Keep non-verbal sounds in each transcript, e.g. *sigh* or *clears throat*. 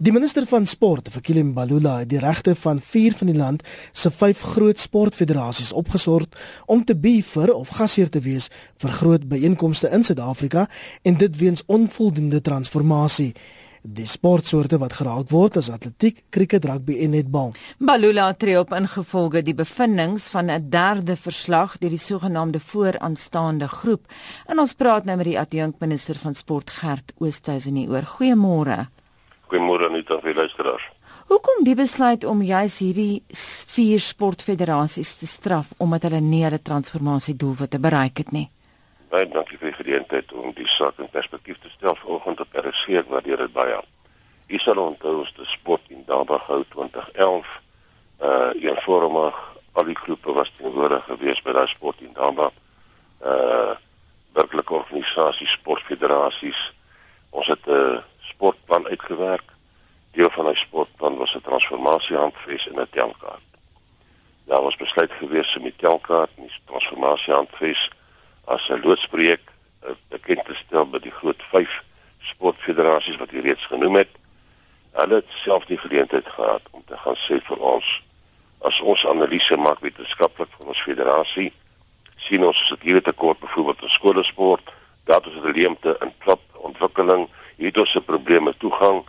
Die minister van sport, Fikile Mbalula, het die regte van 4 van die land se 5 groot sportfederasies opgesort om te vir of gasheer te wees vir groot byeenkomste in Suid-Afrika en dit weens onvoldoende transformasie. Die sportsoorte wat geraak word is atletiek, kriket, rugby en netbal. Mbalula tree op ingevolge die bevindinge van 'n derde verslag deur die sogenaamde vooraanstaande groep. En ons praat nou met die adjunkminister van sport Gert Oosthuizen hieroor. Goeiemôre. Goeiemôre aan die luisteraars. Hoekom die besluit om juis hierdie vier sportfederasies te straf omdat hulle nie hulle transformasie doelwitte bereik het nie? Baie dankie vir die geleentheid om die saak in perspektief te stel vanoggend op RC waardeer dit baie. Hier sal onthou ons die sport in Dabagou 2011 uh eenvormig al die groepe was teenwoordig geweest by daai sport in Daba. Uh werklike organisasies, sportfederasies. Ons het 'n uh, sportplan uitgewerk. Deel van hy sportplan was 'n transformasiehandves en 'n telkaart. Daar was besluit gewees om die telkaart en die transformasiehandves as 'n loodsprojek bekend te stel by die groot 5 sportfederasies wat jy reeds genoem het. Hulle het self die geleentheid gehad om te gaan sê vir ons as ons analise maak wetenskaplik van ons federasie sien ons hier tekort byvoorbeeld in skoolsport, dat ons 'n leemte in klop ontwikkeling het ons se probleme toegang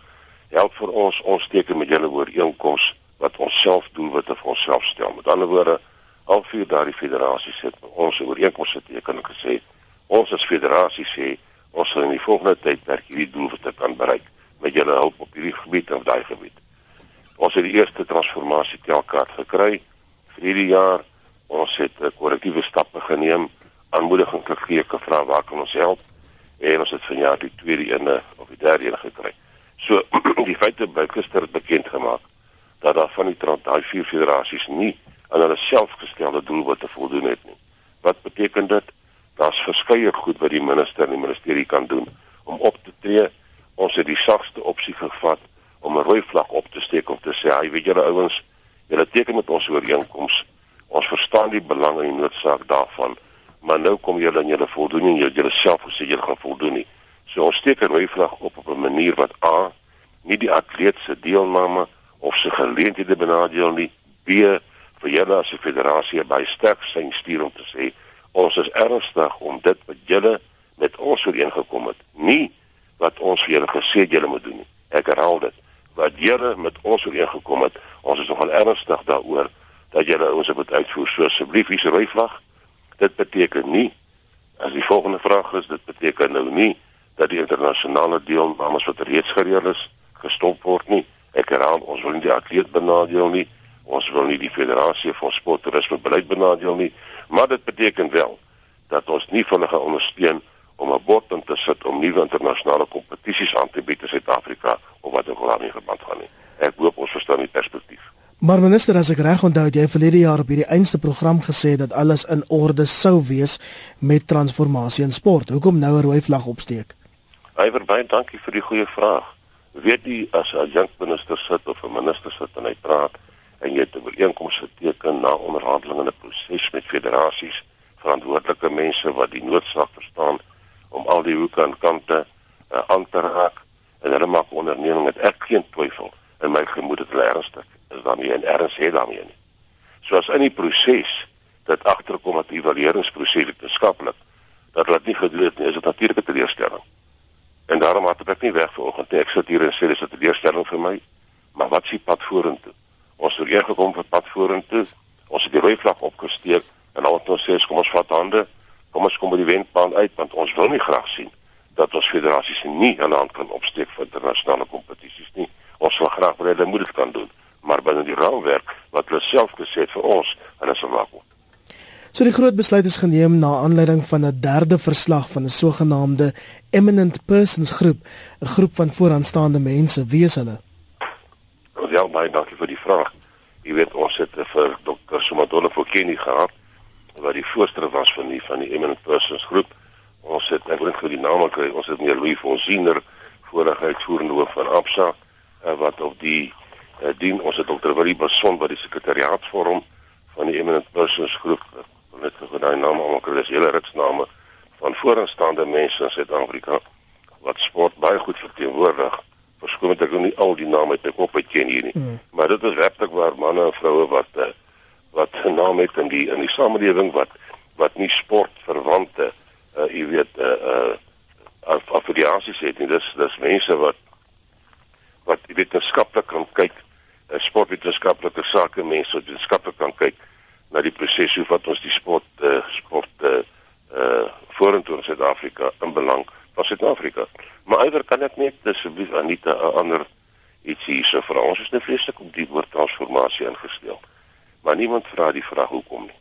help vir ons ons teken met julle ooreenkoms wat ons self doen wat vir onsself stel. Met ander woorde al vier daardie federasies het ons ooreenkoms geteken en gesê ons as federasie sê ons sal in die volgende tydperk hierdie doelwitte kan bereik met julle hulp op hierdie gebied of daai gebied. Ons het die eerste transformasie telkaart gekry. Vir hierdie jaar ons het korrektiewe stappe geneem. Aanmoediging gegee gevra waar kan ons help en ons het vanjaar die tweede ene of die derde ene gekry. So *clears throat* die feite by gister het bekend gemaak dat daar van die daai vier federasies nie aan hulle selfgestelde doelwitte voldoen het nie. Wat beteken dit? Daar's verskeie goed wat die minister en die ministerie kan doen om op te tree. Ons het die sagste opsie gevat om 'n rooi vlag op te steek om te sê, "Hy weet julle ouens, julle teken met ons ooreenkoms. Ons verstaan die belang en die noodsaak daarvan." Maar nou kom julle in julle voldoening jy julle self gesê julle gaan voldoen nie. So ons steek 'n rooi vlag op op 'n manier wat A nie die atleet se deelname of se geleenthede benadeel nie. B vir julle as 'n federasie by sterk sein stuur om te sê ons is ernstig om dit wat julle met ons ooreengekom het, nie wat ons vir julle gesê het julle moet doen nie. Ek herhaal dit. Wat julle met ons ooreengekom het, ons is nogal ernstig daaroor dat julle ons moet uitvoer. So asseblief hier se rooi vlag dit beteken nie as die volgende vraag is dit beteken nou nie dat die internasionale deelnames wat reeds gereël is gestop word nie. Ek herhaal ons wil nie die atleet benadeel nie. Ons wil nie die federasie van sporttoerisme beleid benadeel nie. Maar dit beteken wel dat ons nie van hulle ondersteun om 'n bord in te sit om nuwe internasionale kompetisies aan te bied in Suid-Afrika of wat ook al daarmee verband gaan nie. Ek hoop ons verstaan die perspektief Maar minister, as ek reg onthou, het jy verlede jaar op hierdie einste program gesê dat alles in orde sou wees met transformasie in sport. Hoekom nou 'n rooi vlag opsteek? Hyver baie dankie vir die goeie vraag. Weet jy as 'n jong minister sit of 'n minister sit en hy praat en jy het 'n ooreenkoms geteken na onderhandelinge en 'n proses met federasies, verantwoordelike mense wat die noodsaak verstaan om al die hoeke en kante uh, aan te raak en hulle maak onderneming met ek geen twyfel in my gemoed dat hulle ernstig daarmee en erns het daarmee nie. Soos in die proses dat agterkom dat evalueringsproses wetenskaplik dat dit nie gedoen het nie, is dit natuurlike teleurstelling. En daarom het ek nie weg vanoggend nie. Ek sit hier en sê dis 'n teleurstelling vir my. Maar wat s'ie pad vorentoe? Ons het eers gekom vir pad vorentoe. Ons het die rooi vlag opgesteek en al wat ons sê is kom ons vat hande. Kom ons kom by die wendbaan uit want ons wil nie graag sien dat ons federasies nie aan die hand kan opsteek vir internasionale kompetisies nie. Ons wil graag wil hulle moet dit kan doen maar binne die raamwerk wat hulle self gesê het vir ons en as verwag word. So die groot besluit is geneem na aanleiding van 'n derde verslag van 'n sogenaamde eminent persons groep, 'n groep van vooraanstaande mense, wie is hulle? Ja, baie dankie vir die vraag. Jy weet ons het vir Dr. Sumadola Fokeni gehad wat die voorsteur was van die van die eminent persons groep. Ons het ek weet nie die naam kry, ons het meneer Louis Fonsiener vorige uitvoerende hoof van Absa eh, wat op die uh, dien ons het dokter Willie Bason wat die sekretariaat vorm van die eminent persons groep net vir daai name almal kry dis hele rits name van vooraanstaande mense in Suid-Afrika wat sport baie goed verteenwoordig verskoon ek nou nie al die name uit my kop uit ken hier nie. Hmm. Maar dit is werklik waar manne en vroue wat uh, wat 'n naam het in die in die samelewing wat wat nie sport verwante uh jy weet uh uh affiliasies het nie. Dis dis mense wat wat wetenskaplik kan kyk, uh, sportwetenskaplike sake mense wat wetenskaplik kan kyk na die proses hoe wat ons die sport uh sport uh uh vorentoe in Suid-Afrika in belang van Suid-Afrika. Maar iewers kan ek net asseblief Anita 'n ander ietsie hierso vra. Ons is nou vreeslik op die woord transformasie ingestel. Maar niemand vra die vraag hoekom nie.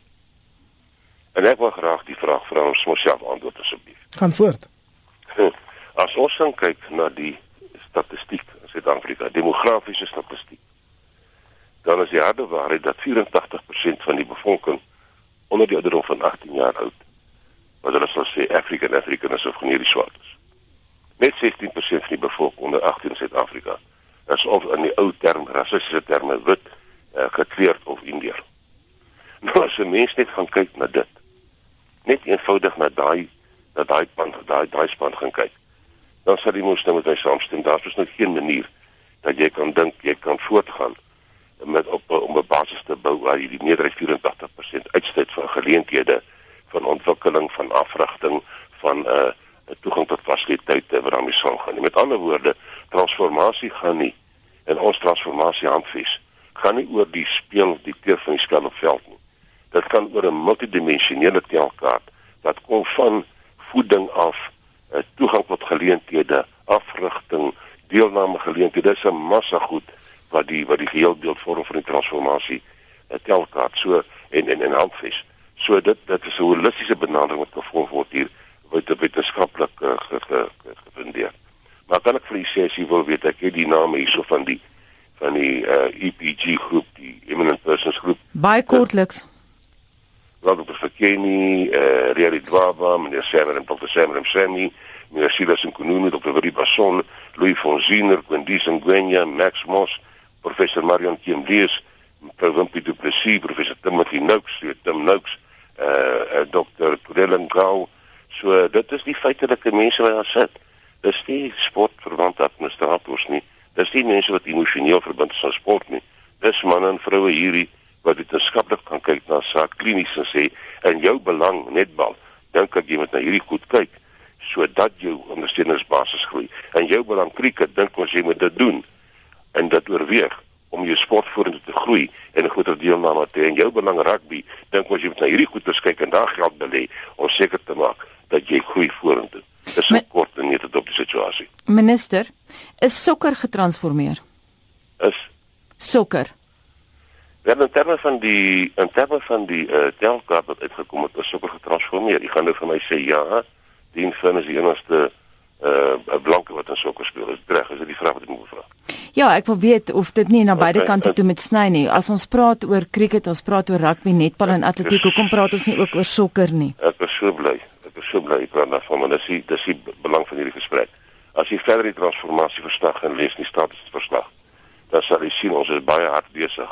En ek wil graag die vraag vra ons myself antwoord asseblief. *laughs* Gaan voort. As ons kyk na die statistiek in Suid-Afrika, demografiese statistiek, dan is die harde waarheid dat 84% van die bevolking onder die ouderdom van 18 jaar oud wat hulle sal sê African Afrikaners of geneer die swart is. Net 16% van die bevolking onder 18 in Suid-Afrika is of in die ou term rassistiese terme wit, uh, gekleurd of indier. *laughs* Nou as 'n mens net gaan kyk na dit, net eenvoudig na daai na daai span, daai daai span gaan kyk, dan sal jy mos nou met my saamstem, daar's dus nog geen manier dat jy kan dink jy kan voortgaan met op om 'n basis te bou waar jy die nederig 84% uitsluit van geleenthede van ontwikkeling van afrigting van 'n uh, toegang tot fasiliteite wat daarmee saamgaan. Met ander woorde, transformasie gaan nie en ons transformasie handves gaan nie oor die speel die kleur van die spel op veld nie. Dit kan oor 'n multidimensionele telkaart wat kom van voeding af, uh, toegang tot geleenthede, afrigting, deelname geleenthede. Dis 'n massa goed wat die wat die geheel beeld vorm van die transformasie 'n telkaart so en en en handves. So dit dit is 'n holistiese benadering wat gevolg word hier wat wetenskaplik uh, gefundeer. Maar kan ek vir u sê as jy wil weet ek het die name hierso van die van die uh, eh, EPG groep, die Eminent Persons groep. Baie kortliks. Wat op Fakeni, eh uh, Riari Dwaba, meneer Semer en Dr. Semer en Semi, meneer Silas en Kununu, Dr. Willie Basson, Louis Fonziner, Quendis en Gwenya, Max Moss, professor Marion Kiemdies, professor Du Plessis, professor Timothy Noakes, Tim Noakes, eh uh, uh, Dr. Trellen Gau. So dit is die feitelike mense wat daar sit. Dis nie sportverwante administrateurs nie. Dis nie mense wat emosioneel verbind is aan sport nie. Dis manne en vroue hierdie wat wetenskaplik kan kyk na saak klinies en sê in jou belang netbal, dink ek jy moet na hierdie goed kyk sodat jou ondersteuningsbasis groei. In jou belang krieket dink ons jy moet dit doen en dit oorweeg om jou sport vorentoe te groei en 'n groter deelname te hê. In jou belang rugby dink ons jy moet na hierdie goed kyk en daar geld belê om seker te maak dat jy groei vorentoe. Dis 'n kort en net op die situasie. Minister, is sokker getransformeer? Is sokker Ja, in terme van die in terme van die uh, telkaart wat uitgekom het, is sokker getransformeer. Jy gaan nou vir my sê ja, die infin is die enigste uh 'n blanke wat in sokker speel. Is reg, is dit die vraag wat ek moet vra? Ja, ek wil weet of dit nie na beide okay, kante uh, toe met sny nie. As ons praat oor cricket, ons praat oor rugby, netbal en atletiek, hoekom praat ons nie ook oor sokker nie? Ek is so bly. Ek is so bly ek praat daarvan, want dis die dis die belang van hierdie gesprek. As jy verder die transformasie verstaan en lees die statistiese verslag, dan sal jy sien ons is baie hard besig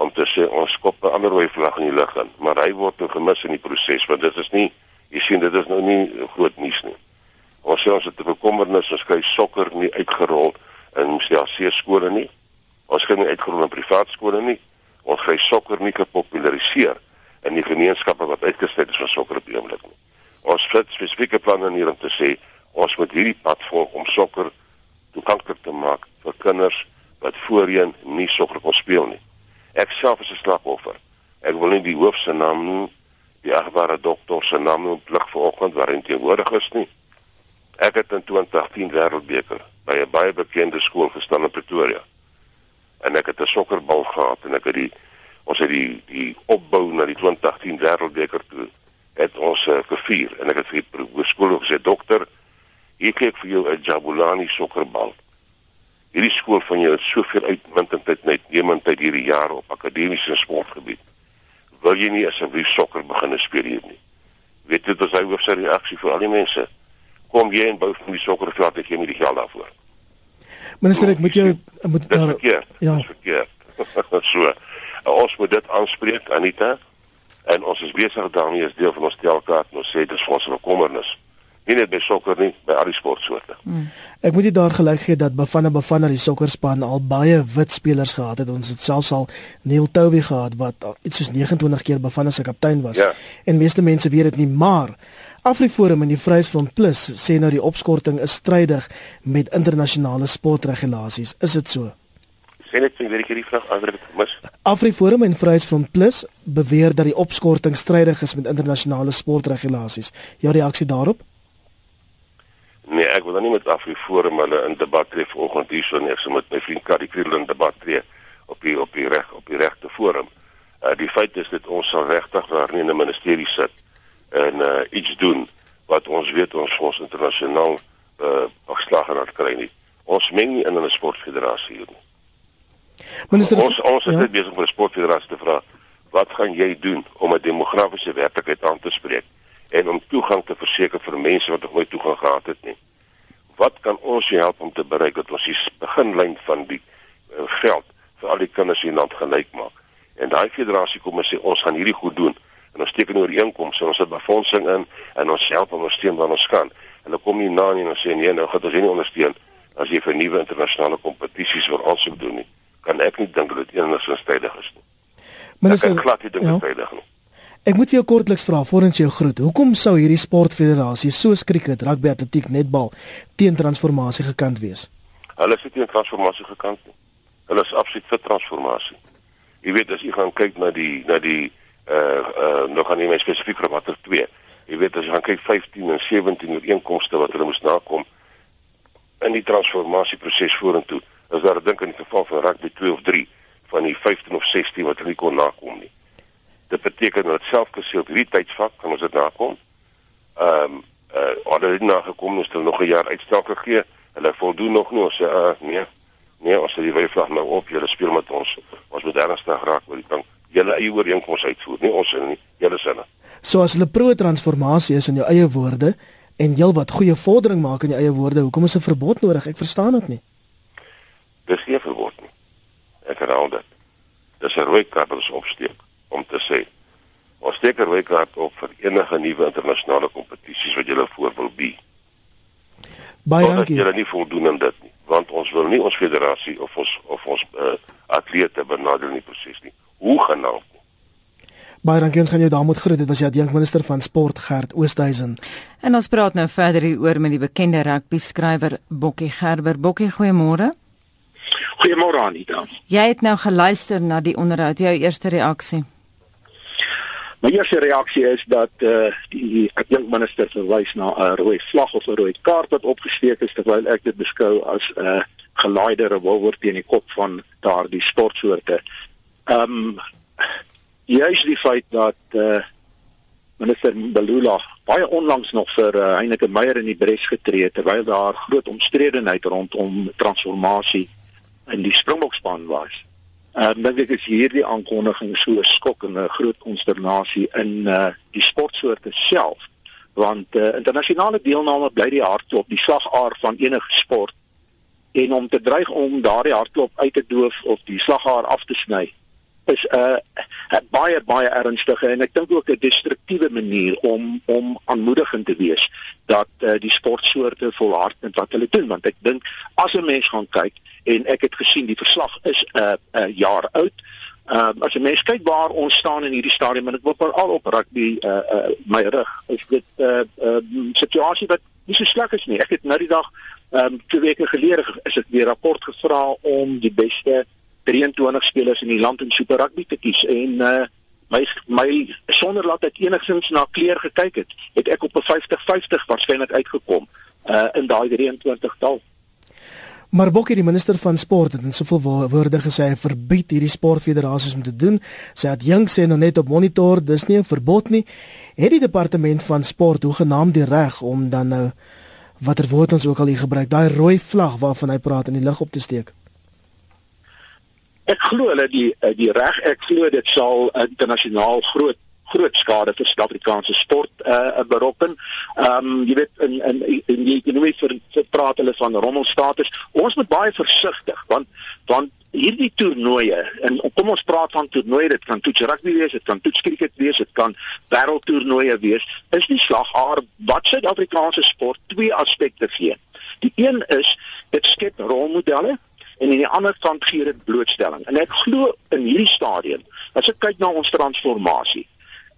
om te sê ons skop 'n ander rooi vlag in die lug in, maar hy word nou gemis in die proses want dit is nie jy sien dit is nou nie groot nuus nie. Ons sê ons het 'n bekommernis ons kry sokker nie uitgerol in CLC skole nie. Ons kry nie uitgerol in privaat skole nie. Ons kry sokker nie gepopulariseer in die gemeenskappe wat uitgesluit is van sokker op die oomblik nie. Ons het spesifieke planne hier om te sê ons moet hierdie pad volg om sokker toeganklik te maak vir kinders wat voorheen nie sokker kon speel nie. Ek self is 'n slagoffer. Ek wil nie die hoof se naam noem, die agbare dokter se naam noem plig vanoggend waarin teenwoordig is nie. Ek het in 2010 wêreldbeker by 'n baie bekende skool gestaan in Pretoria. En ek het 'n sokkerbal gehad en ek het die ons het die die opbou na die 2010 wêreldbeker toe het ons uh, gevier en ek het vir die skool gesê dokter hier kyk vir jou 'n Jabulani sokkerbal hierdie skool van jou het soveel uitmuntendheid net neemendheid hierdie jare op akademiese sportgebied. Wil jy nie asseblief sokker begin speel hier nie? Weet dit is hy hoof sy reaksie vir al die mense. Kom jy en bou vir die sokkerveld ek gee nie die geld daarvoor. Minister ek moet jou moet daar Ja, dis verkeerd. *laughs* so. Ons moet dit aanspreek Anita en ons is besig daarmee as deel van ons telkaart ons sê dis vir ons 'n bekommernis Nie net by sokker nie, by al die sportsoorte. Hmm. Ek moet dit daar gelyk gee dat Bafana Bafana die sokkerspan al baie wit spelers gehad het. Ons het selfs al Neil Towie gehad wat iets soos 29 keer Bafana se kaptein was. Ja. En meeste mense weet dit nie, maar Afriforum en die Vryheidsfront Plus sê nou die opskorting is strydig met internasionale sportregulasies. Is dit so? Sê net vir weer hierdie vraag as ek mis. Afriforum en Vryheidsfront Plus beweer dat die opskorting strydig is met internasionale sportregulasies. Jou reaksie daarop? Nee, ek wil dan nie met Afriforum hulle in debat tree vanoggend hierso nie, so met my vriend Kari Kriel in debat tree op die op die reg op die regte forum. Uh die feit is dat ons sal regtig daar nie in 'n ministerie sit en uh, iets doen wat ons weet ons ons internasionaal uh, afslag gaan kry nie. Ons meng nie in 'n sportfederasie nie. Minister ons ons is ja? besig om 'n sportfederasie te vra wat gaan jy doen om 'n demografiese werklikheid aan te spreek en om toegang te verseker vir mense wat nog nooit toegang gehad het nie. Wat kan ons help om te bereik dat ons die beginlyn van die uh, geld vir al die kinders in land gelyk maak? En daai federasie kom en sê ons gaan hierdie goed doen en ons teken ooreenkomste, ons het befondsing in en ons help om ondersteun waar ons kan. Hulle kom nie na nie en sê nee, nou gaan ons nie ondersteun as jy vir nuwe internasionale kompetisies wil aansoek doen nie. Kan ek nie dink dat dit enigsins tydig is nie. Minister, ek glad nie dink dit ja. tydig nie. Ek moet vir jou kortliks vra voordat jy groet. Hoekom sou hierdie sportfederasie soos cricket, rugby, atletiek, netbal teen transformasie gekant wees? Hulle sit teen transformasie gekant nie. Hulle is absoluut vir transformasie. Jy weet as jy gaan kyk na die na die uh uh nou gaan nie meer spesifiek vir watter 2. Jy weet as jy gaan kyk 15 en 17 ooreenkomste wat hulle moes nakom in die transformasieproses vorentoe. Is daar dink in die geval van rugby 2 of 3 van die 15 of 16 wat hulle nie kon nakom nie. Dit beteken dat self gesê op hierdie tydsvak kan ons dit nakom. Ehm um, uh hulle het nagekom is hulle nog 'n jaar uitstel gegee. Hulle voldoen nog nie ons uh nee. Nee, ons het die wyfvlag nou op. Julle speel met ons. Ons moet ernstig raak oor die ding julle eie ooreenkoms uitvoer, nie ons in nie, julle sinne. So as hulle pro-transformasie is in jou eie woorde en jy wat goeie vordering maak in jou eie woorde, hoekom is 'n verbod nodig? Ek verstaan dit nie. Dis nie 'n verbod nie. Ek herhaal dit. Dis 'n rooi kaart wat ons opsteek om te sê ons steek 'n rooi kaart op vir enige nuwe internasionale kompetisies wat julle voor wil bi. Baie dankie. Julle nie voldoen aan dit nie, want ons wil nie ons federasie of ons of ons uh, atlete benadeel in die proses nie hoegenaamd. Baie dankie ons gaan jou daar moet groet. Dit was die adjunkt minister van sport Gert Oosthuizen. En ons praat nou verder hier oor met die bekende rugby skrywer Bokkie Gerber. Bokkie, goeiemôre. Goeiemôre Anita. Jy het nou geluister na die onderhoud. Jou eerste reaksie? My eerste reaksie is dat eh uh, die adjunkt minister verwys na 'n rooi vlag of 'n rooi kaart wat opgesteek is terwyl ek dit beskou as 'n uh, gelaaide revolver teen die kop van daardie sportsoorte. Ehm um, juis die feit dat eh uh, minister Balula baie onlangs nog vir uh, Heinike Meyer in die bres getree terwyl daar groot omstredenheid rondom transformasie in die Springbokspan was. Ehm uh, dink ek is hierdie aankondiging so 'n skok en 'n groot konsternasie in eh uh, die sportsoorte self want uh, internasionale deelname bly die hartklop die slagaar van enige sport en om te dreig om daardie hartklop uit te doof of die slagaar af te sny is 'n uh, baie baie ernstige en ek dink ook 'n destruktiewe manier om om aanmoedigend te wees dat uh, die sportsoorte volhard met wat hulle doen. Want ek dink as 'n mens gaan kyk en ek het gesien die verslag is 'n uh, uh, jaar oud. Uh, as 'n mens kyk waar ons staan in hierdie stadium en ek wil al op rugby uh, uh, my rug is dit 'n uh, uh, situasie wat nie so sleg is nie. Ek het nou die dag um, twee weke gelede is dit weer rapport gevra om die beste 23 spelers in die land in Super Rugby te kies en uh my my sonder laat ek enigsins na kleur gekyk het, het ek op 'n 50-50 waarskynlik uitgekom uh in daai 23 tal. Maar Bokkie die minister van sport het in soveel woorde gesê hy verbied hierdie sportfederasies om te doen. Sy het jong sê nou net op monitor, dis nie 'n verbod nie. Het die departement van sport hoegenaamd die reg om dan nou watter woord ons ook al hier gebruik, daai rooi vlag waarvan hy praat in die lug op te steek? Ek glo hulle die eh, die reg ek glo dit sal internasionaal groot groot skade vir Suid-Afrikaanse sport uh berokken. Ehm um, jy weet in in in die ekonomie vir, vir praat hulle van rommelstatus. Ons moet baie versigtig want want hierdie toernooie en kom ons praat van toernooie dit kan toets rugby wees dit kan toets cricket wees dit kan wêreldtoernooie wees is die slaghaar wat Suid-Afrikaanse sport twee aspekte gee die een is dit skep rolmodelle en aan die ander kant gee dit blootstelling en ek glo in hierdie stadium as ek kyk na ons transformasie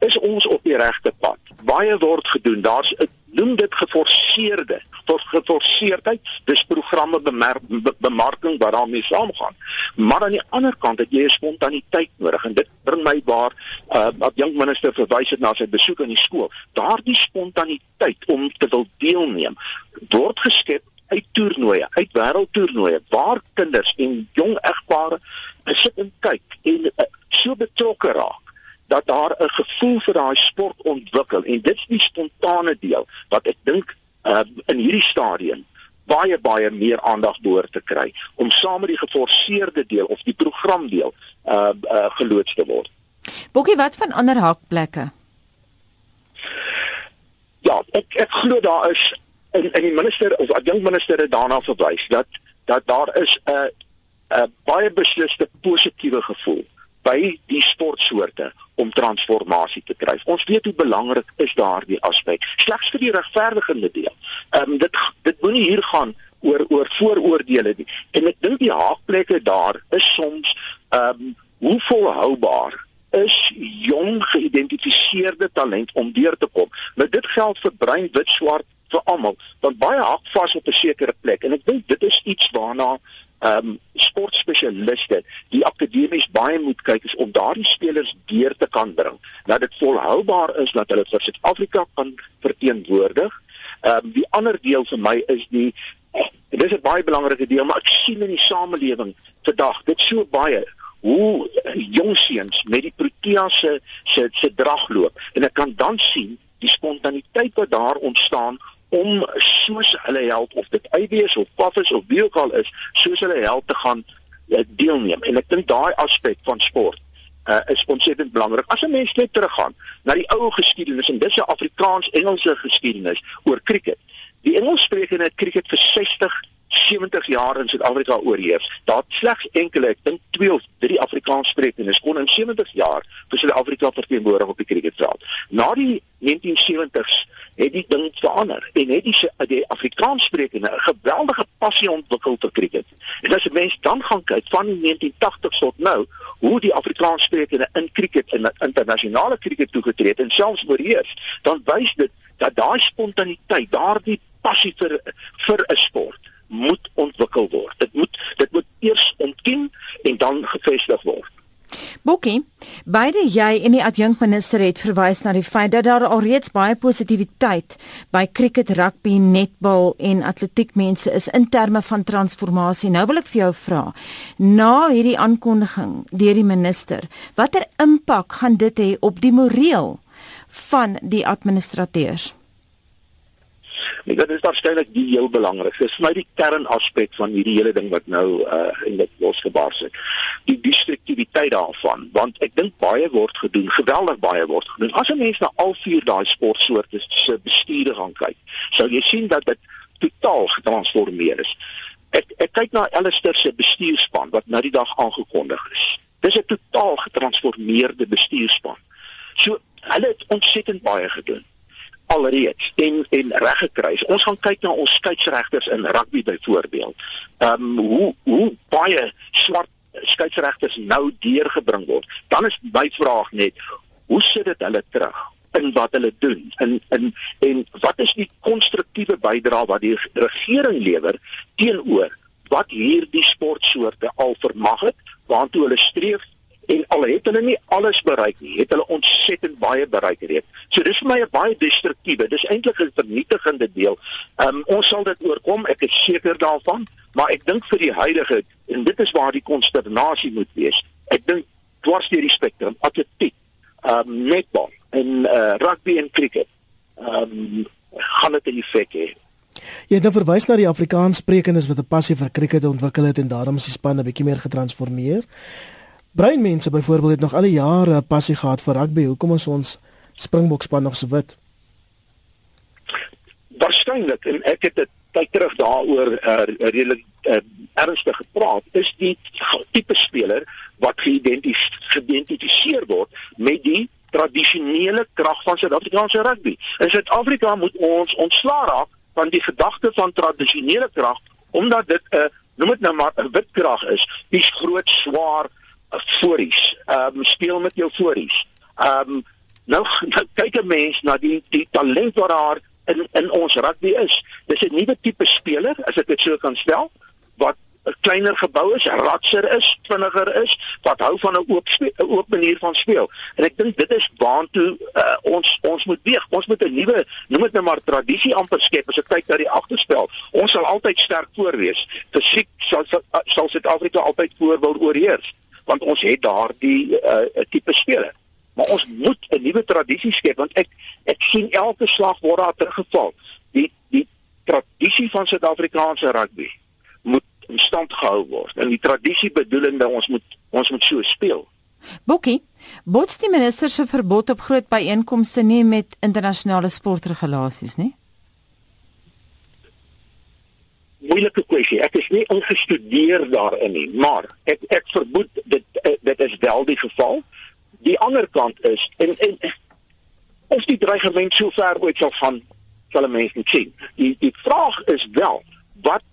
is ons op die regte pad. Baie word gedoen. Daar's noem dit geforseerde geforseerdheid. Dis programme bemerk be, bemarking wat daarmee saamgaan. Maar aan die ander kant het jy 'n spontaniteit nodig en dit bring my waar uh, wat jong minister verwys het na sy besoek aan die skool. Daardie spontaniteit om te wil deelneem word geskep uit toernooie, uit wêreldtoernooie waar kinders en jong egpare sit en kyk en uh, so betrokke raak dat daar 'n gevoel vir daai sport ontwikkel en dit is die spontane deel wat ek dink uh, in hierdie stadium baie baie meer aandag behoort te kry om saam met die geforseerde deel of die programdeel uh, uh geloods te word. Bokkie wat van ander hakplekke? Ja, ek ek glo daar is in in die minister of adjunkt minister het daarna verwys dat dat daar is 'n uh, 'n uh, baie besliste positiewe gevoel by die sportsoorte om transformasie te kry. Ons weet hoe belangrik is daardie aspek. Slegs vir die regverdigende deel. Ehm um, dit dit moenie hier gaan oor oor vooroordeele nie. En ek dink die haakplekke daar is soms ehm um, hoe volhoubaar is jong geïdentifiseerde talent om deur te kom. Maar dit geld vir bruin, wit, swart vir almal. Want baie hak vas op 'n sekere plek en ek dink dit is iets waarna ehm um, sportspesialiste die akademies baie moet kyk is om daardie spelers deur te kan bring dat dit volhoubaar is dat hulle vir Suid-Afrika kan verteenwoordig. Ehm um, die ander deel vir my is die en dis 'n baie belangrike deel maar ek sien in die samelewing vandag dit so baie hoe jong seuns met die Protea se se se drag loop en ek kan dan sien die spontaniteit wat daar ontstaan om soos hulle help of dit IBS of Paffers of wie ook al is, soos hulle help te gaan uh, deelneem. En ek dink daai aspek van sport uh, is ontsettend belangrik. As 'n mens net teruggaan na die ou geskiedenis en dis 'n Afrikaans-Engelse geskiedenis oor cricket. Die Engelssprekende cricket vir 60 70 jaar in Suid-Afrika oorheers. Daar slegs enkele, ek dink 2 of 3 Afrikaanssprekendes kon in 70 jaar vir Suid-Afrika verteenwoordig op die cricketveld. Na die 1970s het die ding verander en het die, die Afrikaanssprekende 'n geweldige passie ontwikkel vir cricket. En as jy mens dan gaan kyk van 1980 tot nou, hoe die Afrikaanssprekende in cricket in internasionale cricket toegetree het en selfs oorheers, dan wys dit dat daai spontaniteit, daardie passie vir vir 'n sport moet ontwikkel word. Dit moet dit moet eers ontken en dan gevestig word. Bokkie, beide jy en die adjunkminister het verwys na die feit dat daar alreeds baie positiwiteit by cricket, rugby, netbal en atletiek mense is in terme van transformasie. Nou wil ek vir jou vra, na hierdie aankondiging deur die minister, watter impak gaan dit hê op die moreel van die administrateurs? Nee, dit is waarskynlik die heel belangrikste. Dis vir my die kernaspek van hierdie hele ding wat nou uh in dit losgebars het. Die destruktiwiteit daarvan, want ek dink baie word gedoen, geweldig baie word gedoen. As 'n mens na al vier daai sportsoorte se bestuurde gaan kyk, sou jy sien dat dit totaal getransformeer is. Ek ek kyk na Alistair se bestuurspan wat nou die dag aangekondig is. Dis 'n totaal getransformeerde bestuurspan. So hulle het ontsettend baie gedoen alreeds en en reg gekry. Ons gaan kyk na ons skeieregters in rugby byvoorbeeld. Ehm um, hoe hoe baie swart skeieregters nou deurgebring word. Dan is my vraag net, hoe sit dit hulle terug in wat hulle doen? In in en wat is die konstruktiewe bydrae wat die regering lewer teenoor wat hierdie sportsoorte al vermag het, waartoe hulle streef en al het hulle nie alles bereik nie, het hulle ontsettend baie bereik reeds. So dis vir my 'n baie destruktiewe, dis eintlik 'n vernietigende deel. Ehm um, ons sal dit oorkom, ek is seker daarvan, maar ek dink vir die huidige en dit is waar die konsternasie moet wees. Ek dink dwars deur die spektrum, atletiek, ehm um, netbal en uh, rugby en cricket. Ehm um, gaan dit 'n effek hê. Jy het nou verwys na die Afrikaanssprekendes wat 'n passie vir cricket ontwikkel het en daarom is die span 'n bietjie meer getransformeer. Breinmense byvoorbeeld het nog al die jare passie gehad vir rugby. Hoekom is ons Springbokspan nog so wit? Waarskynlik en ek het dit tyd terug daaroor uh, redelik uh, ernstig gepraat is die tipe speler wat geïdentifiseer word met die tradisionele krag van Suid-Afrikaanse rugby. In Suid-Afrika moet ons ontslaa raak van die gedagte van tradisionele krag omdat dit 'n uh, noem dit nou maar 'n wit krag is. Dis groot, swaar, fories. Ehm um, speel met jou fories. Ehm um, nou, *laughs* nou kyk 'n mens na die die talent wat daar in in ons rugby is. Dis 'n nuwe tipe speler, as ek dit so kan stel, wat 'n kleiner gebou is, ratser is, vinniger is, wat hou van 'n oop 'n oop manier van speel. En ek dink dit is waantoe uh, ons ons moet weeg. Ons moet 'n nuwe, noem dit nou maar tradisie amper skep as ek kyk na die agterspel. Ons sal altyd sterk voor wees. Fisiek sal sal Suid-Afrika altyd voor wil oorheers, want ons het daardie uh, tipe speler. Maar ons moet 'n nuwe tradisie skep want ek ek sien elke slag word daar teruggeval. Die die tradisie van Suid-Afrikaanse rugby moet in stand gehou word. En die tradisie bedoelende ons moet ons moet so speel. Bokkie, bots die minister se verbod op groot byeenkomste nie met internasionale sportregulasies nie? Moeilike kwessie. Ek is nie ingestudeer daarin nie, maar ek ek vermoed dit dit is wel die geval. Die ander kant is en en of die dreigement so ver ooit sal gaan sal 'n mens nie sien. Die die vraag is wel wat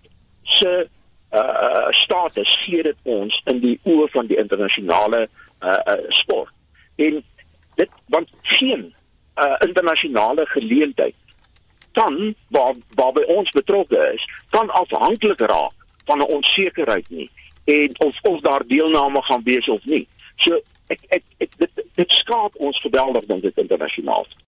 se uh status gee dit ons in die oë van die internasionale uh, uh sport. En dit want geen uh internasionale geleentheid kan waar waarby ons betrokke is, kan afhanklik raak van 'n onsekerheid nie en of of daar deelname gaan wees of nie. So ek ek, ek dit dit skaap ons geweldig dink dit internasionaal.